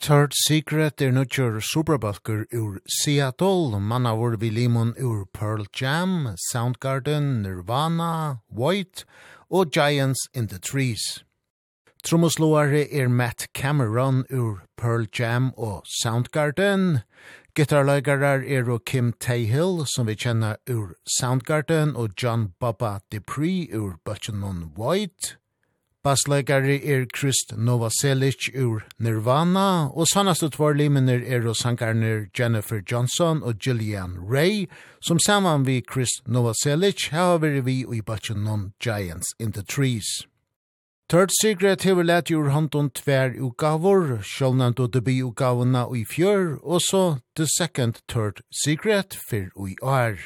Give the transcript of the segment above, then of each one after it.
Third Secret er nutjur superbalkur ur Seattle, manna vor vi limon ur Pearl Jam, Soundgarden, Nirvana, White og Giants in the Trees. Trommeslåare er Matt Cameron ur Pearl Jam og Soundgarden. Gitarlegarar er og Kim Tayhill, som vi kjenner ur Soundgarden, og John Baba Dupree ur Butchenon White. Bassleikari er Krist Novoselic ur Nirvana, og sannast tvar limener er og sankarner Jennifer Johnson og Gillian Ray, som saman vi Krist Novoselic hava veri vi i batchen non Giants in the Trees. Third Secret hever let ur handon tver ugavor, sjålnant og debi ugavona ui fjör, og så The Second Third Secret fyr ui år.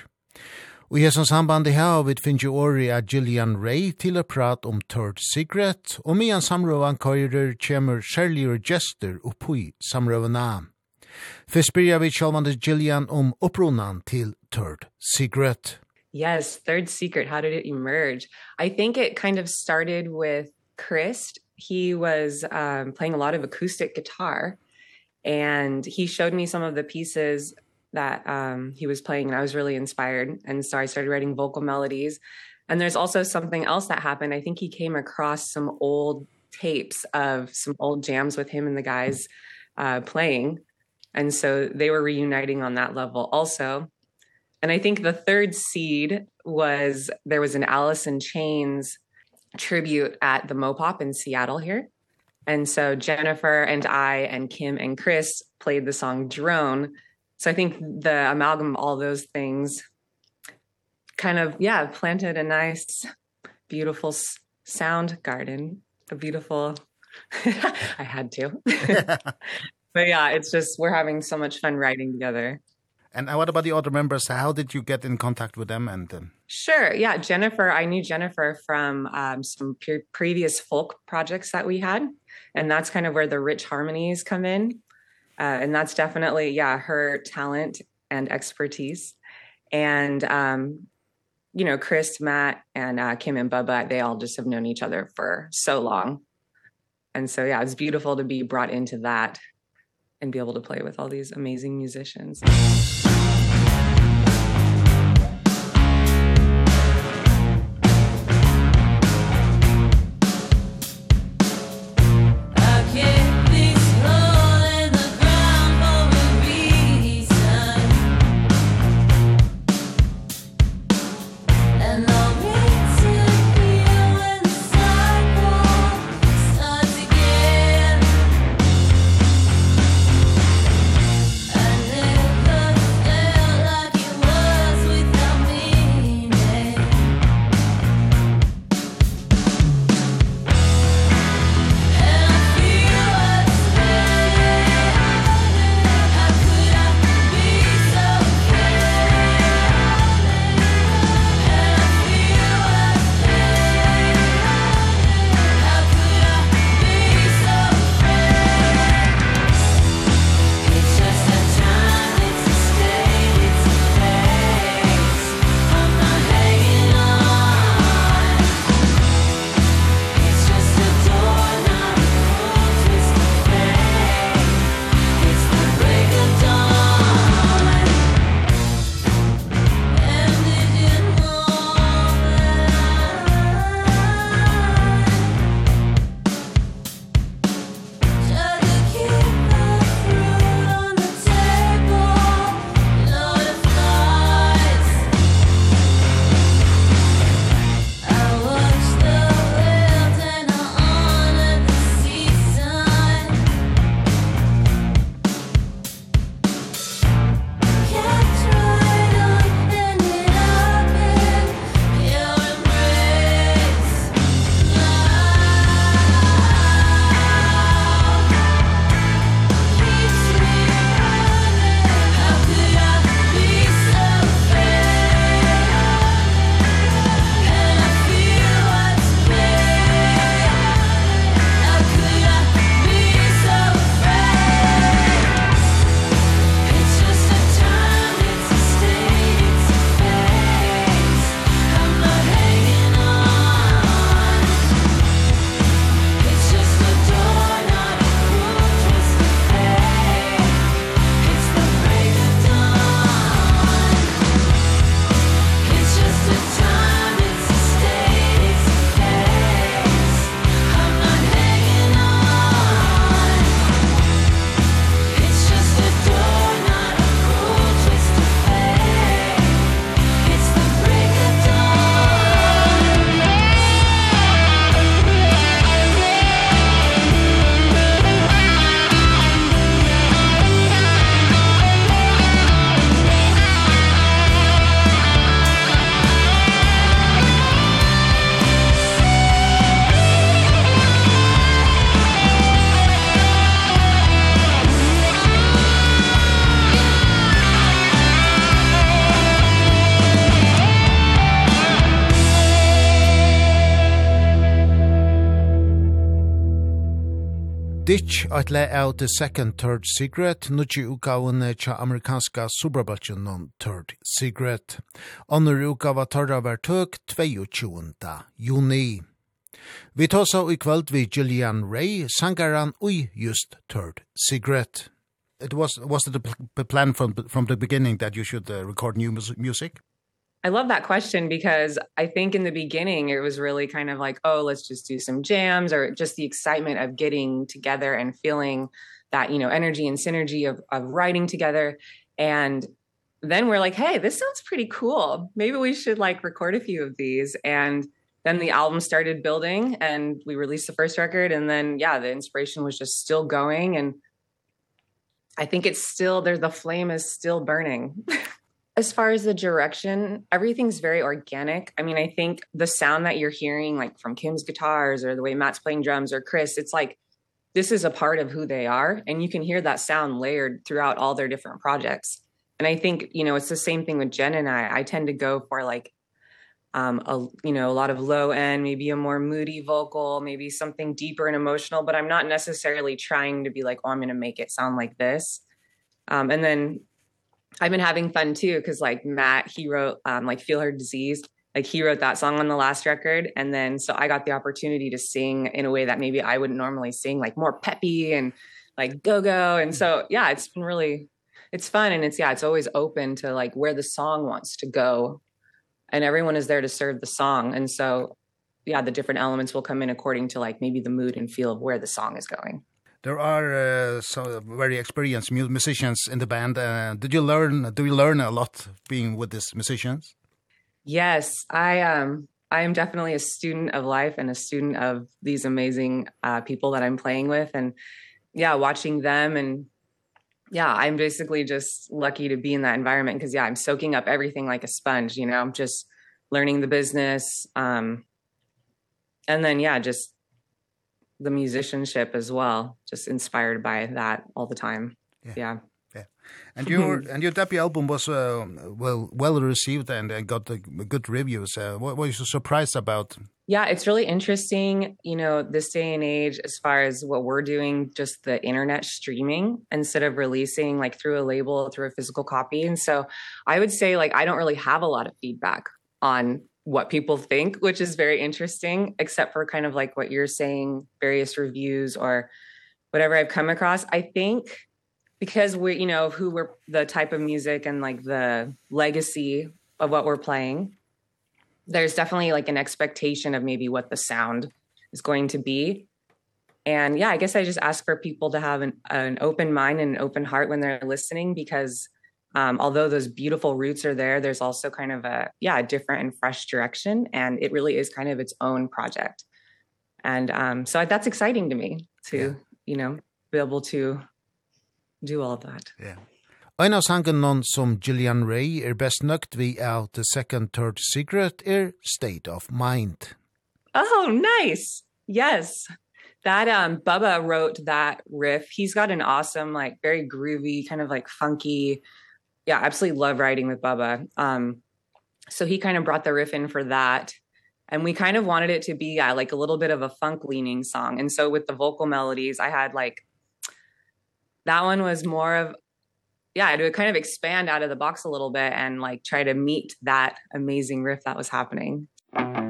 Og i hessens samband i her vi finner åri av Gillian Ray til a prat om Third Secret, og mian samrøvan køyrer kjemur særligere gester oppoi samrøvana. Først spyrir vi kjallvande Gillian om opprunan til Third Secret. Yes, Third Secret, how did it emerge? I think it kind of started with Chris. He was um, playing a lot of acoustic guitar, and he showed me some of the pieces that um he was playing and I was really inspired. And so I started writing vocal melodies. And there's also something else that happened. I think he came across some old tapes of some old jams with him and the guys uh playing. And so they were reuniting on that level also. And I think the third seed was there was an Alice in Chains tribute at the Mopop in Seattle here. And so Jennifer and I and Kim and Chris played the song Drone so I think the amalgam of all those things kind of yeah planted a nice beautiful sound garden a beautiful I had to but yeah it's just we're having so much fun writing together And what about the other members? How did you get in contact with them and um... Sure. Yeah, Jennifer, I knew Jennifer from um some pre previous folk projects that we had, and that's kind of where the rich harmonies come in. Uh and that's definitely yeah, her talent and expertise. And um you know, Chris, Matt and uh Kim and Bubba, they all just have known each other for so long. And so yeah, it's beautiful to be brought into that and be able to play with all these amazing musicians. Ditch at lay out the second third secret nutji ukaun cha amerikanska superbalchen non third secret onur ukava tarra ver tøk 22. juni Vi tåsa i kvöld vi Gillian Ray, sangaran ui just third secret. It was was it the plan from from the beginning that you should uh, record new music? I love that question because I think in the beginning it was really kind of like, oh, let's just do some jams or just the excitement of getting together and feeling that, you know, energy and synergy of of writing together and then we're like, hey, this sounds pretty cool. Maybe we should like record a few of these and then the album started building and we released the first record and then yeah, the inspiration was just still going and I think it's still there the flame is still burning. as far as the direction everything's very organic. I mean i think the sound that you're hearing like from kim's guitars or the way matt's playing drums or chris it's like this is a part of who they are and you can hear that sound layered throughout all their different projects. And i think you know it's the same thing with jen and i. I tend to go for like um a you know a lot of low end maybe a more moody vocal maybe something deeper and emotional but i'm not necessarily trying to be like oh i'm going to make it sound like this. Um and then I've been having fun too cuz like Matt he wrote um like Feel Her Disease. Like he wrote that song on the last record and then so I got the opportunity to sing in a way that maybe I wouldn't normally sing like more peppy and like go go and so yeah it's been really it's fun and it's yeah it's always open to like where the song wants to go and everyone is there to serve the song. And so yeah the different elements will come in according to like maybe the mood and feel of where the song is going there are uh, some very experienced musicians in the band. Uh, did you learn do you learn a lot being with these musicians? Yes, I um I am definitely a student of life and a student of these amazing uh people that I'm playing with and yeah, watching them and yeah, I'm basically just lucky to be in that environment because yeah, I'm soaking up everything like a sponge, you know. I'm just learning the business um and then yeah, just the musicianship as well just inspired by that all the time yeah, yeah. Yeah. And your and your debut album was uh, well well received and uh, got the good reviews. Uh, what were you surprised about? Yeah, it's really interesting, you know, this day and age as far as what we're doing just the internet streaming instead of releasing like through a label through a physical copy. And so I would say like I don't really have a lot of feedback on what people think which is very interesting except for kind of like what you're saying various reviews or whatever I've come across. I think because we you know who we're the type of music and like the legacy of what we're playing there's definitely like an expectation of maybe what the sound is going to be. And yeah I guess I just ask for people to have an an open mind and an open heart when they're listening because um although those beautiful roots are there there's also kind of a yeah a different and fresh direction and it really is kind of its own project and um so that's exciting to me to yeah. you know be able to do all that yeah Ein av sangen non som Gillian Ray er best nøgt vi av The Second Third Secret er State of Mind. Oh, nice. Yes. That um Bubba wrote that riff. He's got an awesome like very groovy kind of like funky yeah, absolutely love writing with Bubba. Um so he kind of brought the riff in for that. And we kind of wanted it to be yeah, like a little bit of a funk leaning song. And so with the vocal melodies, I had like that one was more of yeah, I had to kind of expand out of the box a little bit and like try to meet that amazing riff that was happening. Mm -hmm.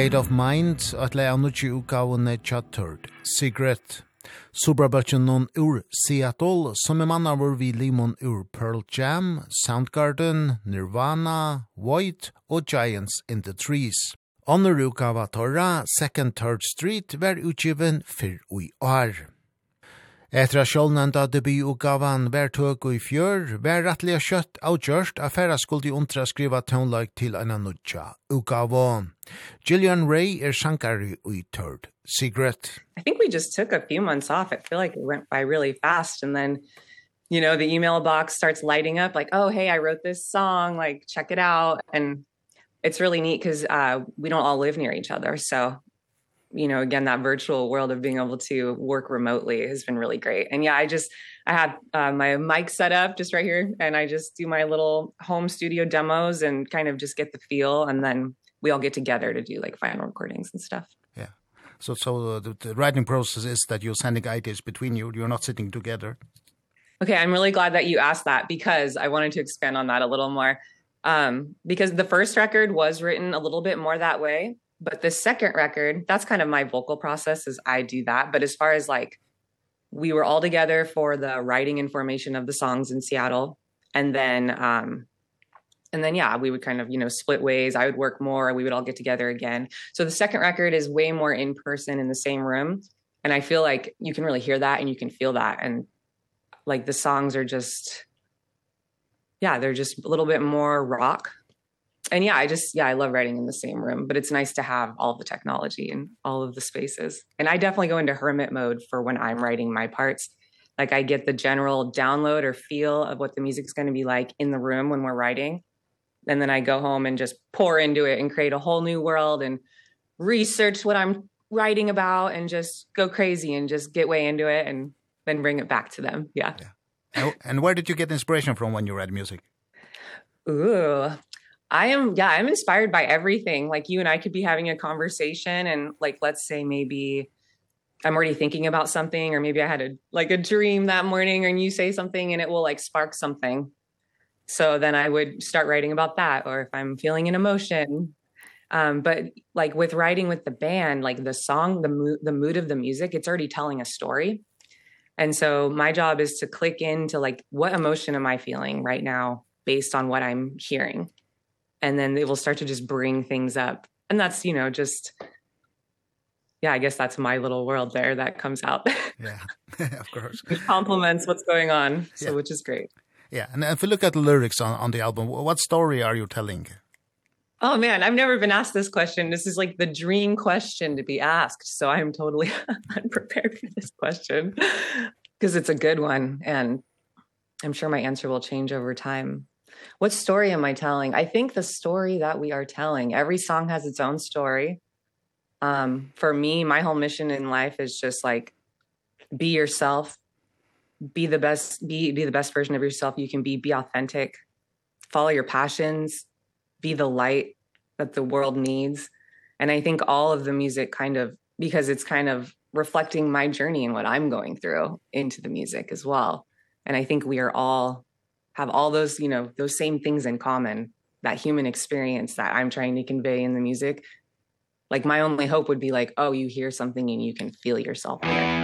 State of Mind at lei av nutje utgavene Chatterd, Secret. Subrabøtjen noen ur Seattle, som er manna vår vi limon ur Pearl Jam, Soundgarden, Nirvana, White og Giants in the Trees. Andre utgava Torra, Second Third Street, var utgiven fyr ui år. Etter at sjålnenda debutgavan vær tøk i fjør, vær rettelig kjøtt avgjørst at færre skulle de undra skriva tøvnlag til en annutja utgava. Gillian Ray er sankari i tørd. Secret. I think we just took a few months off. I feel like it went by really fast and then you know the email box starts lighting up like oh hey i wrote this song like check it out and it's really neat cuz uh we don't all live near each other so you know again that virtual world of being able to work remotely has been really great. And yeah i just i have uh, my mic set up just right here and i just do my little home studio demos and kind of just get the feel and then we all get together to do like final recordings and stuff. Yeah. So so the, the writing process is that you're sending ideas between you you're not sitting together. Okay i'm really glad that you asked that because i wanted to expand on that a little more. Um because the first record was written a little bit more that way But the second record, that's kind of my vocal process is I do that, but as far as like we were all together for the writing and formation of the songs in Seattle. And then um and then yeah, we would kind of, you know, split ways. I would work more. And we would all get together again. So the second record is way more in person in the same room. And I feel like you can really hear that and you can feel that. And like the songs are just yeah, they're just a little bit more rock and yeah, I just yeah, I love writing in the same room, but it's nice to have all the technology and all of the spaces. And I definitely go into hermit mode for when I'm writing my parts. Like I get the general download or feel of what the music's going to be like in the room when we're writing. And then I go home and just pour into it and create a whole new world and research what I'm writing about and just go crazy and just get way into it and then bring it back to them. Yeah. yeah. And where did you get inspiration from when you read music? Ooh, I am yeah, I'm inspired by everything. Like you and I could be having a conversation and like let's say maybe I'm already thinking about something or maybe I had a like a dream that morning and you say something and it will like spark something. So then I would start writing about that or if I'm feeling an emotion. Um but like with writing with the band, like the song, the mood, the mood of the music, it's already telling a story. And so my job is to click into like what emotion am I feeling right now based on what I'm hearing and then it will start to just bring things up and that's you know just yeah i guess that's my little world there that comes out yeah of course it complements what's going on so yeah. which is great yeah and if you look at the lyrics on on the album what story are you telling Oh man, I've never been asked this question. This is like the dream question to be asked. So I am totally unprepared for this question because it's a good one and I'm sure my answer will change over time what story am I telling? I think the story that we are telling. Every song has its own story. Um for me, my whole mission in life is just like be yourself. Be the best be be the best version of yourself you can be. Be authentic. Follow your passions. Be the light that the world needs. And I think all of the music kind of because it's kind of reflecting my journey and what I'm going through into the music as well. And I think we are all have all those, you know, those same things in common, that human experience that I'm trying to convey in the music. Like my only hope would be like, oh, you hear something and you can feel yourself there.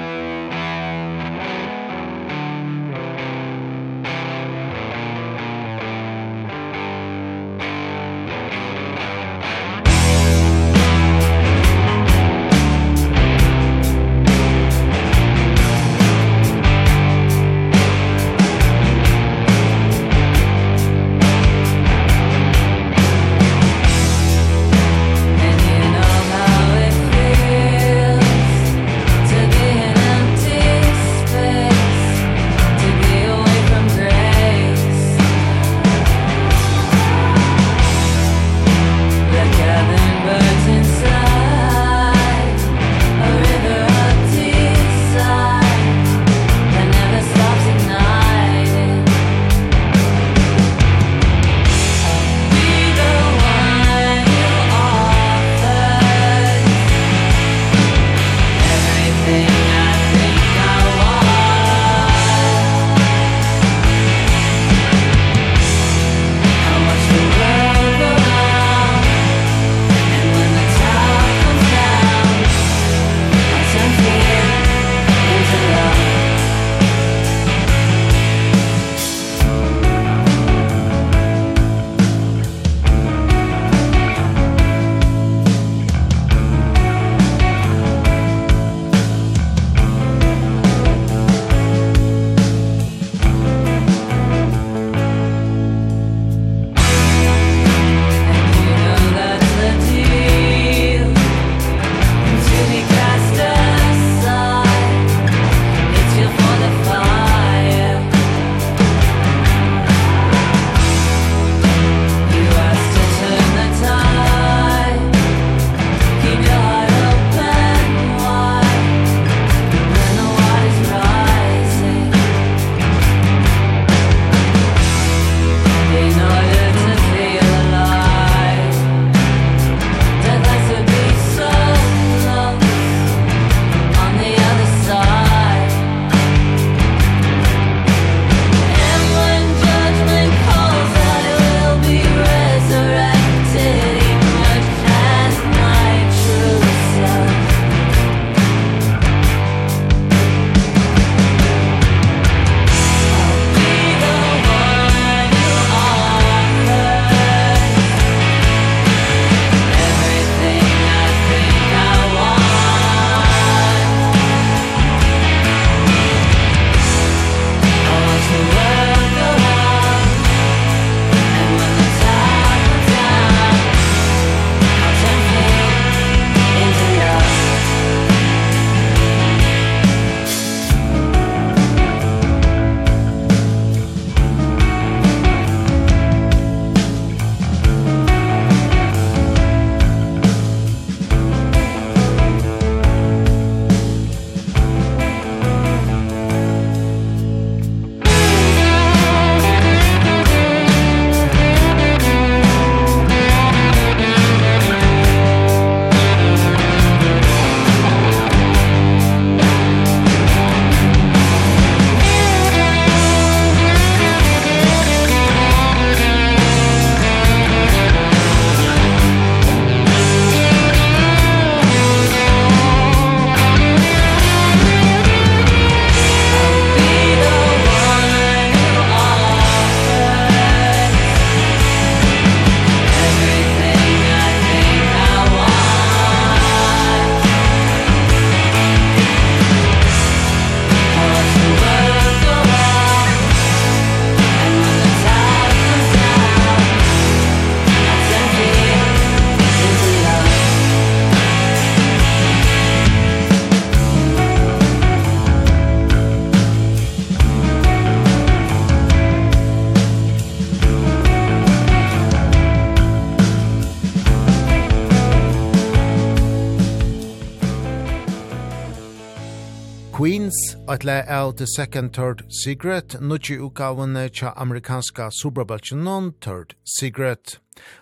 Queens, atla av The Second Third Secret, nutje utgavene tja amerikanska Superbalchanon Third Secret.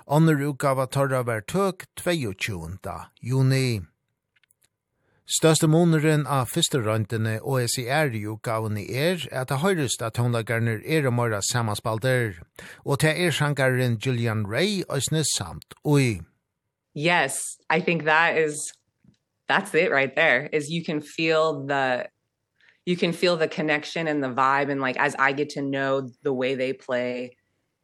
Andre utgava tarra var tøk 22. juni. Største måneren av første røntene og SIR-utgavene er at det høyrest at håndlagarner er og møyre sammenspalter, og til er sjankaren Julian Ray og samt oi. Yes, I think that is that's it right there is you can feel the you can feel the connection and the vibe and like as I get to know the way they play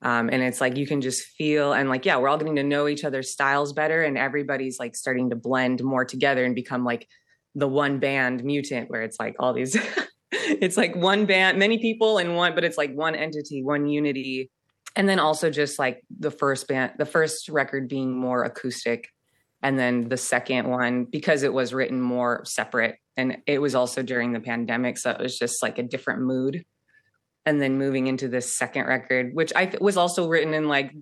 um and it's like you can just feel and like yeah we're all getting to know each other's styles better and everybody's like starting to blend more together and become like the one band mutant where it's like all these it's like one band many people and one but it's like one entity one unity. And then also just like the first band the first record being more acoustic and then the second one because it was written more separate and it was also during the pandemic so it was just like a different mood. And then moving into this second record which I was also written in like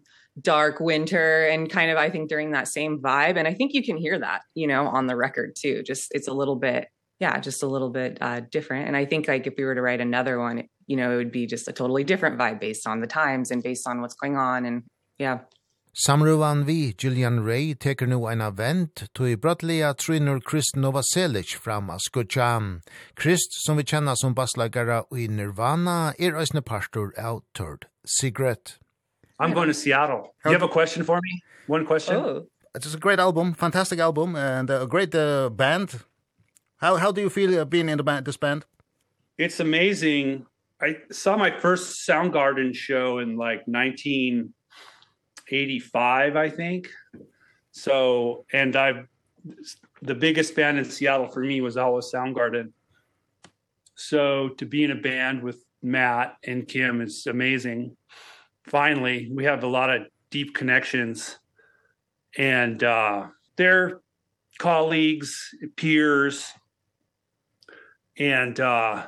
dark winter and kind of I think during that same vibe and I think you can hear that you know on the record too just it's a little bit yeah just a little bit uh different. And I think like if we were to write another one you know it would be just a totally different vibe based on the times and based on what's going on and yeah. Samruvan vi, Julian Ray, teker nu ein avvent, tog i brottliga trinur Krist Novoselic fram av skutja. Krist, som vi kjenner som basslagare i Nirvana, er øsne pastor av Third Secret. I'm going to Seattle. Do you have a question for me? One question? Oh. It's a great album, fantastic album, and a great uh, band. How, how do you feel uh, being in the band, this band? It's amazing. I saw my first Soundgarden show in like 19... 85 I think. So and I the biggest band in Seattle for me was always Soundgarden. So to be in a band with Matt and Kim is amazing. Finally, we have a lot of deep connections and uh they're colleagues, peers and uh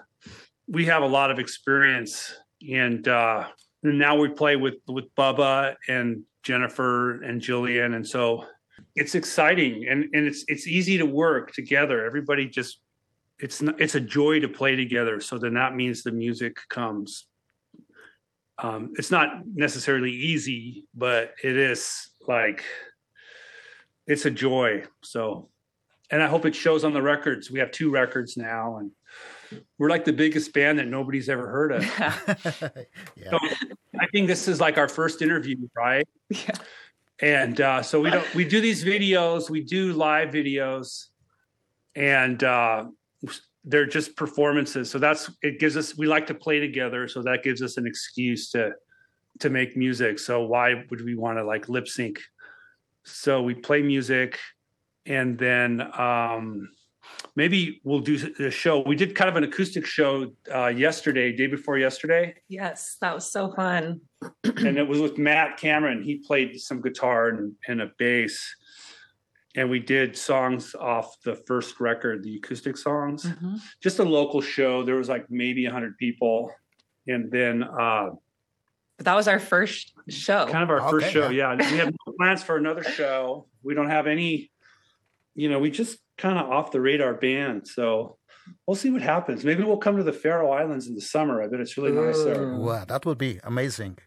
we have a lot of experience and uh and now we play with with Bubba and Jennifer and Jillian and so it's exciting and and it's it's easy to work together. Everybody just it's not, it's a joy to play together. So then that means the music comes. Um it's not necessarily easy, but it is like it's a joy. So and I hope it shows on the records. We have two records now and we're like the biggest band that nobody's ever heard of. yeah. So I think this is like our first interview, right? Yeah. And uh so we don't we do these videos, we do live videos and uh they're just performances. So that's it gives us we like to play together, so that gives us an excuse to to make music. So why would we want to like lip sync? So we play music and then um maybe we'll do a show. We did kind of an acoustic show uh yesterday, day before yesterday. Yes, that was so fun. and it was with Matt Cameron. He played some guitar and and a bass. And we did songs off the first record, the acoustic songs. Mm -hmm. Just a local show. There was like maybe 100 people. And then uh But that was our first show. Kind of our okay, first show. Yeah. yeah. We have no plans for another show. We don't have any you know, we just kind of off the radar band. So we'll see what happens. Maybe we'll come to the Faroe Islands in the summer. I bet it's really nice there. Wow, that would be amazing.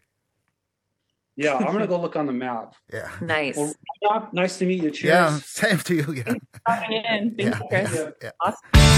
Yeah, I'm going to go look on the map. Yeah. Nice. Well, nice to meet you. Cheers. Yeah, same to you. Yeah. Thanks for coming in. Thank yeah. you, Chris. Yeah. Yeah. Awesome.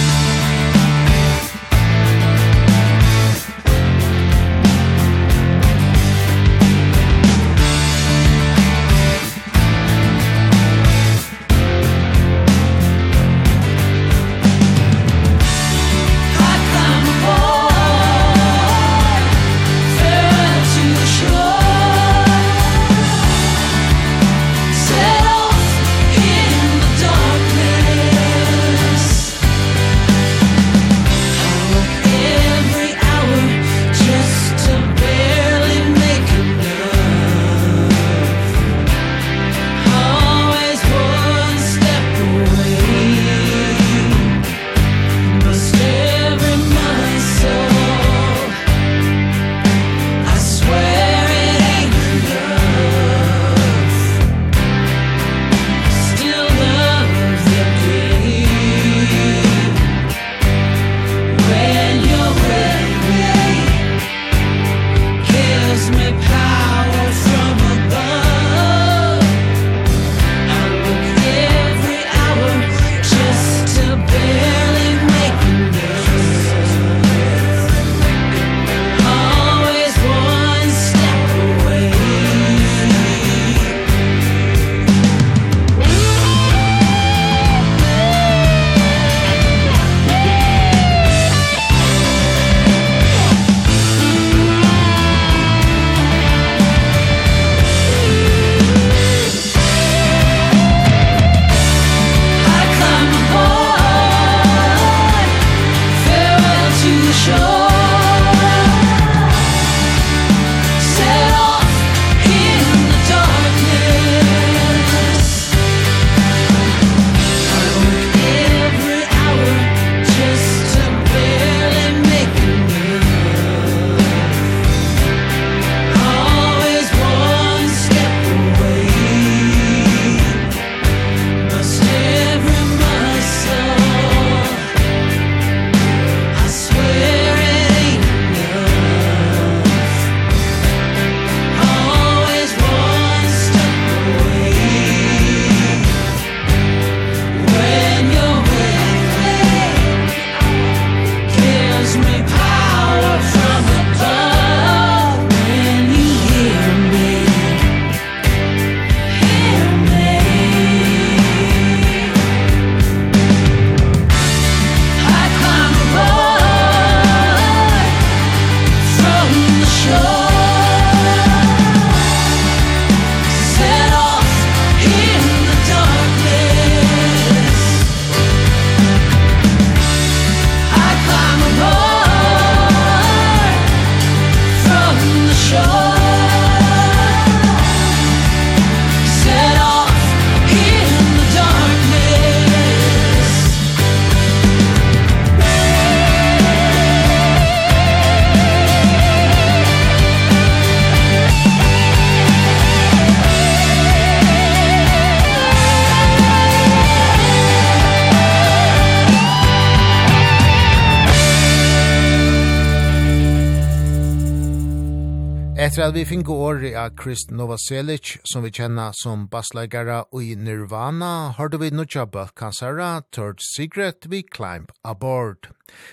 Etter at vi fick året av Chris Novoselic som vi kjenner som bassleggere i Nirvana har vi nu jobbat kansara Third Secret vi Climb Aboard.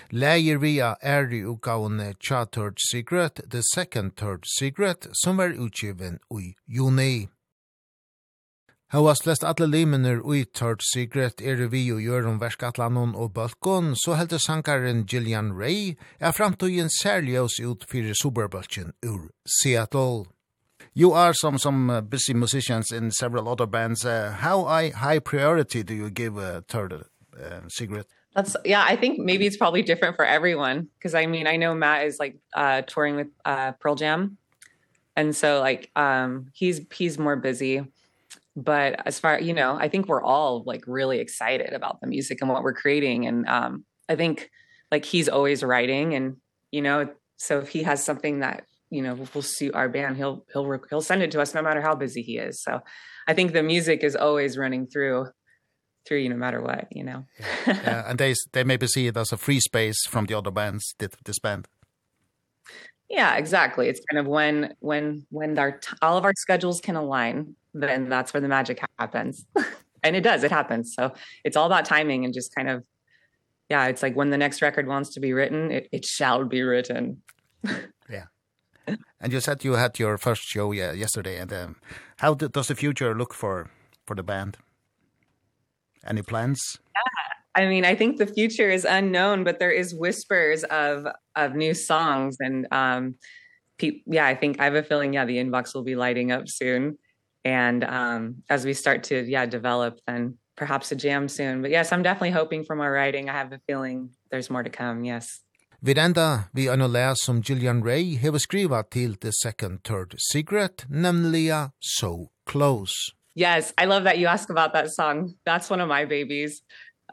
Leier vi av er i utgavene Cha Third Secret, The Second Third Secret som var utgiven i juni. Hava slest alle limener ui tørt sigret er vi og gjør om verskatlanon og bølkon, så heldte sankaren Gillian Ray er framtøyen særlig oss ut fyrir superbølkjen ur Seattle. You are some some uh, busy musicians in several other bands. Uh, how I, high priority do you give uh, third uh, cigarette? That's yeah, I think maybe it's probably different for everyone because I mean, I know Matt is like uh touring with uh Pearl Jam. And so like um he's he's more busy but as far you know i think we're all like really excited about the music and what we're creating. And um i think like he's always writing and you know so if he has something that you know will suit our band he'll he'll he'll send it to us no matter how busy he is. So i think the music is always running through through you no matter what you know. Yeah. yeah and they they maybe see it as a free space from the other bands that this band. Yeah, exactly. It's kind of when when when our all of our schedules can align, then that's where the magic happens. and it does, it happens. So it's all about timing and just kind of yeah, it's like when the next record wants to be written, it it shall be written. yeah. And you said you had your first show yeah, yesterday and um, how does the future look for for the band? Any plans? Yeah. I mean, I think the future is unknown, but there is whispers of of new songs and um yeah, I think I have a feeling yeah, the inbox will be lighting up soon. And um as we start to yeah, develop then perhaps a jam soon. But yes, I'm definitely hoping for more writing. I have a feeling there's more to come. Yes. Vi enda vi anna lär som Gillian Ray hever skriva til The Second Third Secret, nemliga So Close. Yes, I love that you ask about that song. That's one of my babies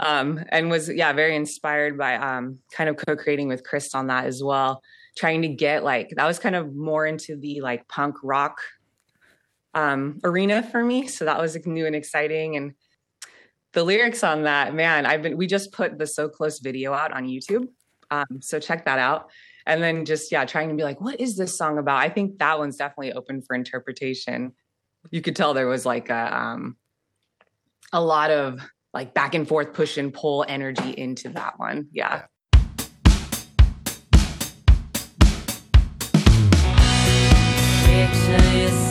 um and was yeah very inspired by um kind of co-creating with Chris on that as well trying to get like that was kind of more into the like punk rock um arena for me. So that was like, new and exciting. And the lyrics on that man I've been we just put the so close video out on YouTube. Um so check that out. And then just yeah trying to be like what is this song about? I think that one's definitely open for interpretation. You could tell there was like a um a lot of like back and forth push and pull energy into that one. Yeah. yeah. Picture yourself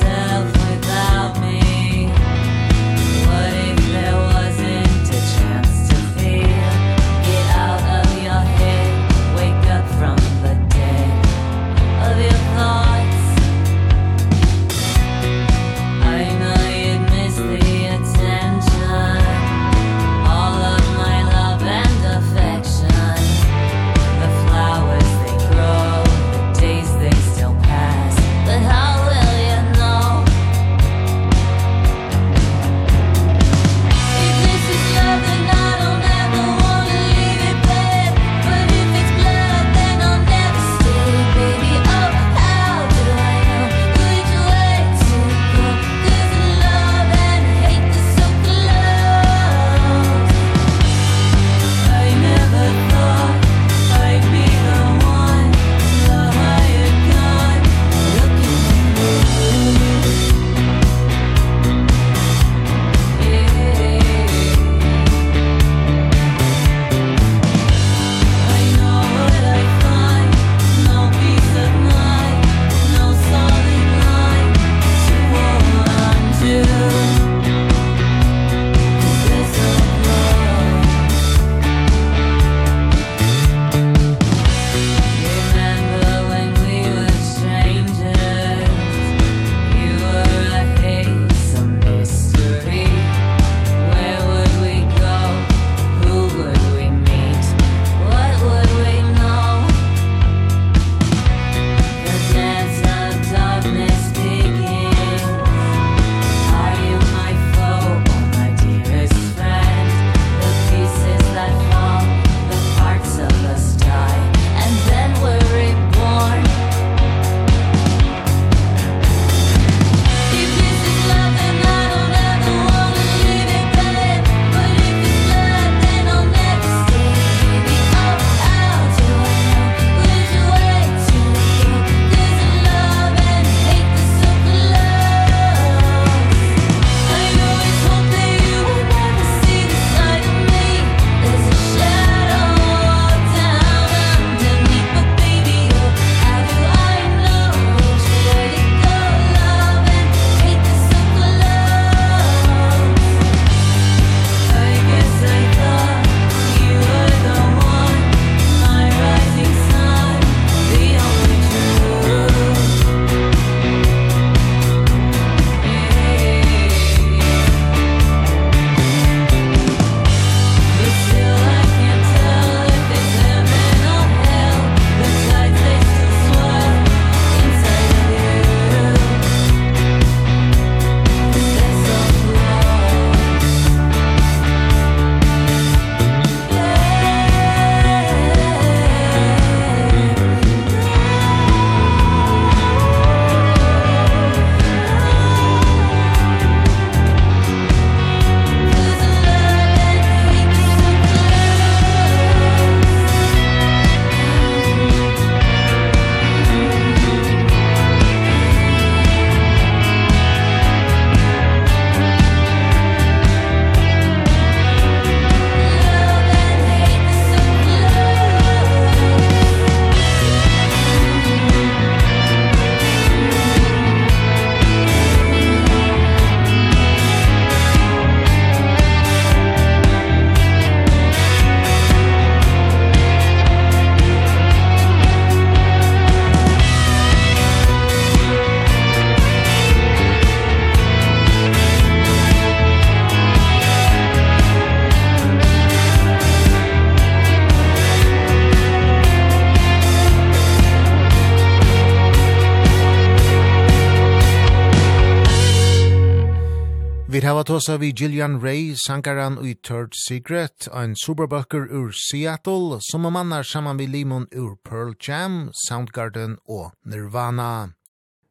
var tåsa vi Gillian Ray, sankaran i Third Secret, en superbøkker ur Seattle, som er mannar saman vi limon ur Pearl Jam, Soundgarden og Nirvana.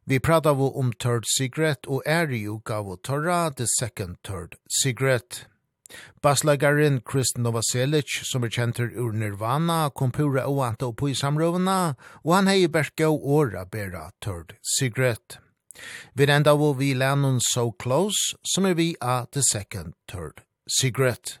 Vi pratar vi om Third Secret og er i uka av torra The Second Third Secret. Baslagaren Chris Novoselic, som er kjentur ur Nirvana, kom pura oanta og på i samrøvna, og han hei bergå åra bera Third Secret. Vi enda vi Lennon So Close, som er vi av The Second Third Cigarette.